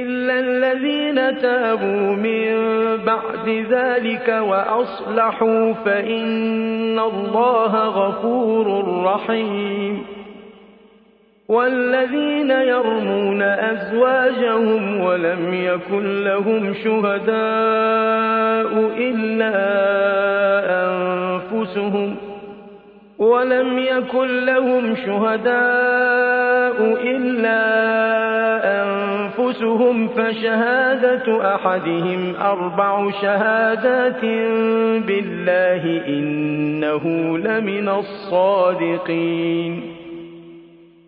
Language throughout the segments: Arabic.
إلا الذين تابوا من بعد ذلك وأصلحوا فإن الله غفور رحيم. والذين يرمون أزواجهم ولم يكن لهم شهداء إلا أنفسهم ولم يكن لهم شهداء إلا أنفسهم فشهادة أحدهم أربع شهادات بالله إنه لمن الصادقين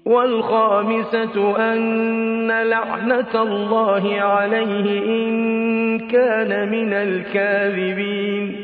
والخامسة أن لعنة الله عليه إن كان من الكاذبين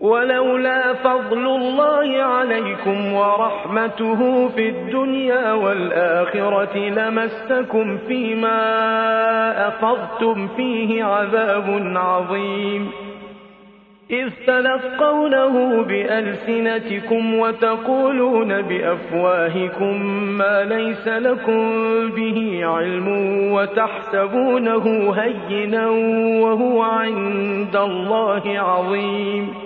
ولولا فضل الله عليكم ورحمته في الدنيا والآخرة لمسكم فيما أفضتم فيه عذاب عظيم. إذ تلقونه بألسنتكم وتقولون بأفواهكم ما ليس لكم به علم وتحسبونه هينا وهو عند الله عظيم.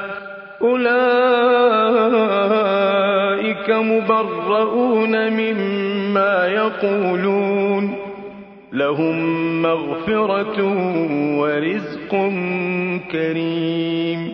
أولئك مبرؤون مما يقولون لهم مغفرة ورزق كريم.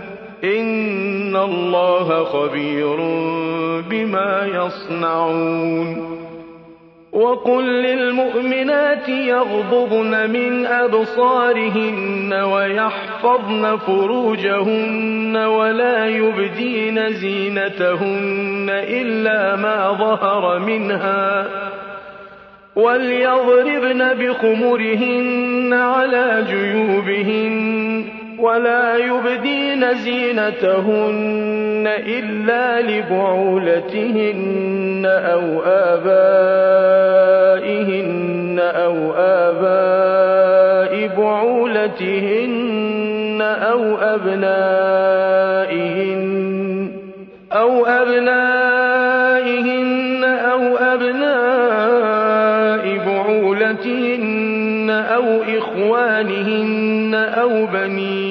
إن الله خبير بما يصنعون وقل للمؤمنات يغضضن من أبصارهن ويحفظن فروجهن ولا يبدين زينتهن إلا ما ظهر منها وليضربن بخمرهن على جيوبهن ولا يبدين زينتهن إلا لبعولتهن أو آبائهن أو آباء بعولتهن أو أبنائهن أو أبنائهن أو أبناء بعولتهن أو إخوانهن أو بني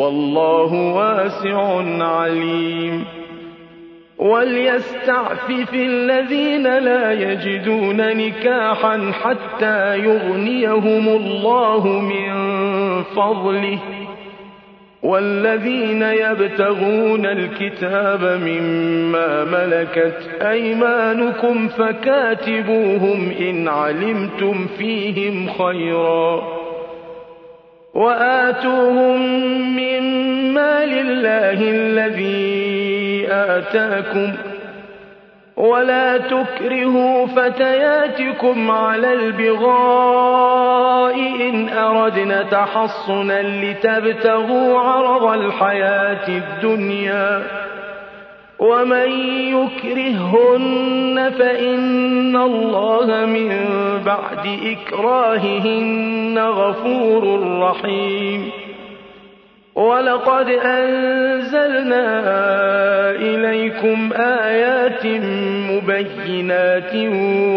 والله واسع عليم. وليستعفف الذين لا يجدون نكاحا حتى يغنيهم الله من فضله. والذين يبتغون الكتاب مما ملكت أيمانكم فكاتبوهم إن علمتم فيهم خيرا. وآتوهم من مال الله الذي آتاكم ولا تكرهوا فتياتكم على البغاء إن أردنا تحصنا لتبتغوا عرض الحياة الدنيا. ومن يكرهن فإن الله من بعد إكراههن غفور رحيم ولقد أنزلنا إليكم آيات مبينات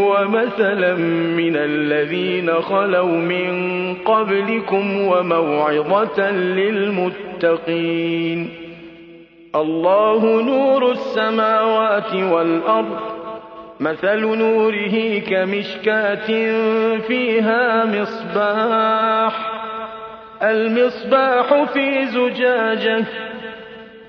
ومثلا من الذين خلوا من قبلكم وموعظة للمتقين الله نور السماوات والأرض مثل نوره كمشكاة فيها مصباح المصباح في زجاجة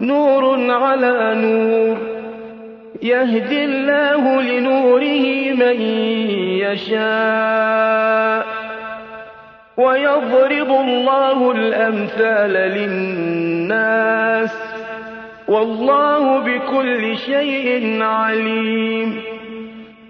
نور على نور. يهدي الله لنوره من يشاء. ويضرب الله الأمثال للناس. والله بكل شيء عليم.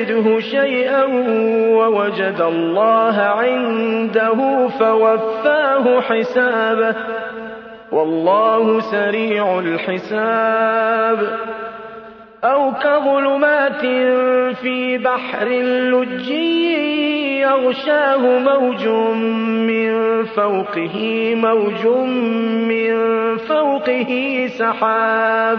يجده شيئا ووجد الله عنده فوفاه حسابه. والله سريع الحساب. أو كظلمات في بحر لجي يغشاه موج من فوقه موج من فوقه سحاب.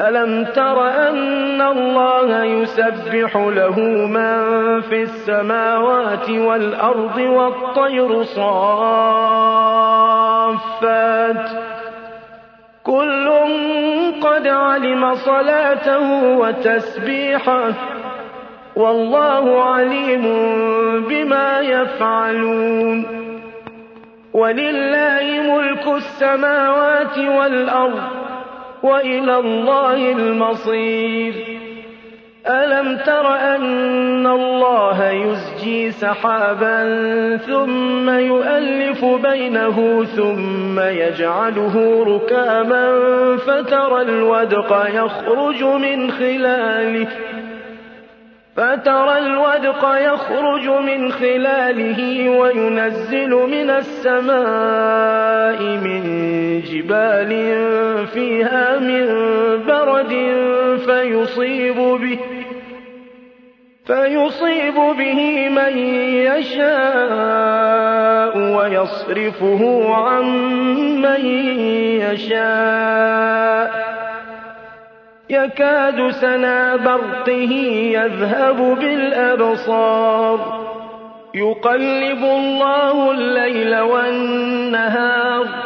ألم تر أن الله يسبح له من في السماوات والأرض والطير صافات كل قد علم صلاته وتسبيحه والله عليم بما يفعلون ولله ملك السماوات والأرض وإلى الله المصير. ألم تر أن الله يزجي سحابا ثم يؤلف بينه ثم يجعله ركاما فترى الودق يخرج من خلاله فترى الودق يخرج من خلاله وينزل من السماء من جبال فيها من برد فيصيب به فيصيب به من يشاء ويصرفه عن من يشاء. يكاد سنا برقه يذهب بالأبصار. يقلب الله الليل والنهار.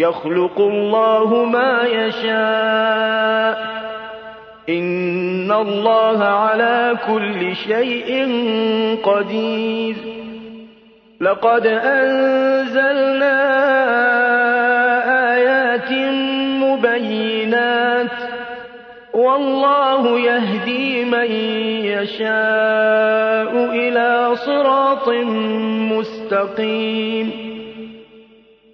يخلق الله ما يشاء. إن الله على كل شيء قدير. لقد أنزلنا آيات مبينات. والله يهدي من يشاء إلى صراط مستقيم.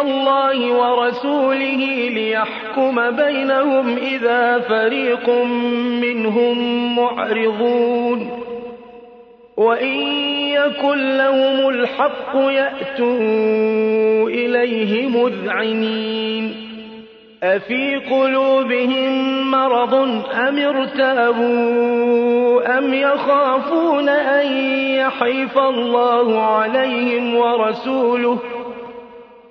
الله ورسوله ليحكم بينهم إذا فريق منهم معرضون. وإن يكن لهم الحق يأتوا إليه مذعنين. أفي قلوبهم مرض أم ارتابوا أم يخافون أن يحيف الله عليهم ورسوله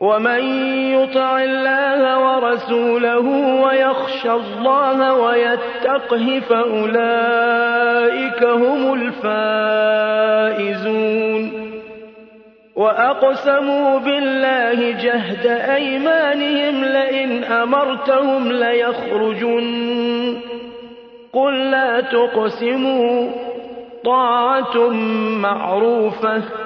ومن يطع الله ورسوله ويخشى الله ويتقه فأولئك هم الفائزون وَأَقْسَمُوا بِاللَّهِ جَهْدَ أَيْمَانِهِمْ لَئِنْ أَمَرْتَهُمْ لَيَخْرُجُنَّ ۖ قُل لَّا تُقْسِمُوا ۖ طَاعَةٌ مَّعْرُوفَةٌ ۚ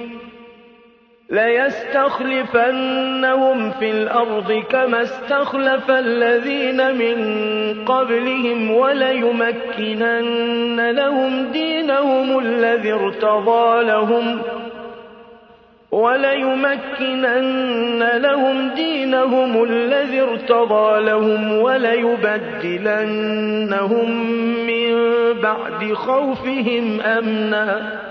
لَيَسْتَخْلِفَنَّهُمْ فِي الْأَرْضِ كَمَا اسْتَخْلَفَ الَّذِينَ مِن قَبْلِهِمْ وَلَيُمَكِّنَنَّ لَهُمْ دِينَهُمُ الَّذِي ارْتَضَىٰ لَهُمْ وَلَيُمَكِّنَنَّ لَهُمْ دِينَهُمُ الَّذِي ارْتَضَىٰ لَهُمْ وَلَيُبَدِّلَنَّهُم مِّن بَعْدِ خَوْفِهِمْ أَمْنًا ۚ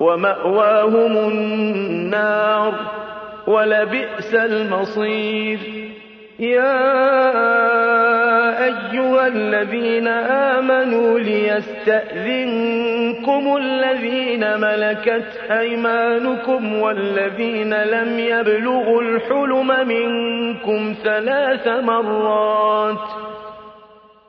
وَمَأْوَاهُمُ النَّارُ ۖ وَلَبِئْسَ الْمَصِيرُ. يَا أَيُّهَا الَّذِينَ آمَنُوا لِيَسْتَأْذِنكُمُ الَّذِينَ مَلَكَتْ أَيْمَانُكُمْ وَالَّذِينَ لَمْ يَبْلُغُوا الْحُلُمَ مِنكُمْ ثَلَاثَ مَرَّاتٍ.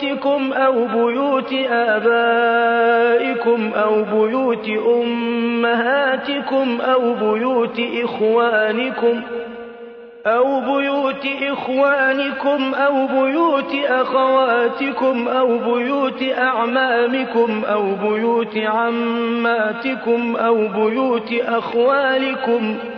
بُيُوتِكُمْ أَوْ بُيُوتِ آبَائِكُمْ أَوْ بُيُوتِ أُمَّهَاتِكُمْ أَوْ بُيُوتِ إِخْوَانِكُمْ أَوْ بُيُوتِ إِخْوَانِكُمْ أَوْ بُيُوتِ أَخَوَاتِكُمْ أَوْ بُيُوتِ أَعْمَامِكُمْ أَوْ بُيُوتِ عَمَّاتِكُمْ أَوْ بُيُوتِ أَخْوَالِكُمْ أَوْ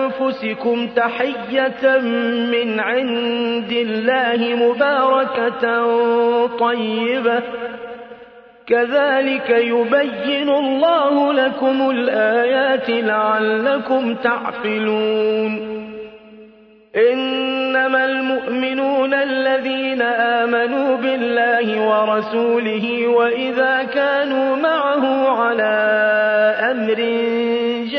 أنفسكم تحية من عند الله مباركة طيبة. كذلك يبين الله لكم الآيات لعلكم تعقلون. إنما المؤمنون الذين آمنوا بالله ورسوله وإذا كانوا معه على أمر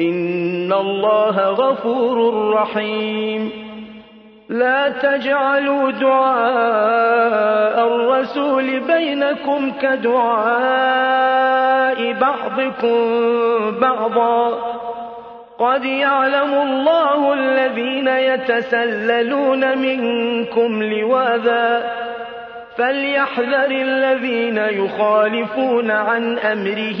إن الله غفور رحيم. لا تجعلوا دعاء الرسول بينكم كدعاء بعضكم بعضا. قد يعلم الله الذين يتسللون منكم لواذا. فليحذر الذين يخالفون عن أمره.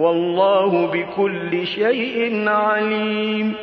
والله بكل شيء عليم.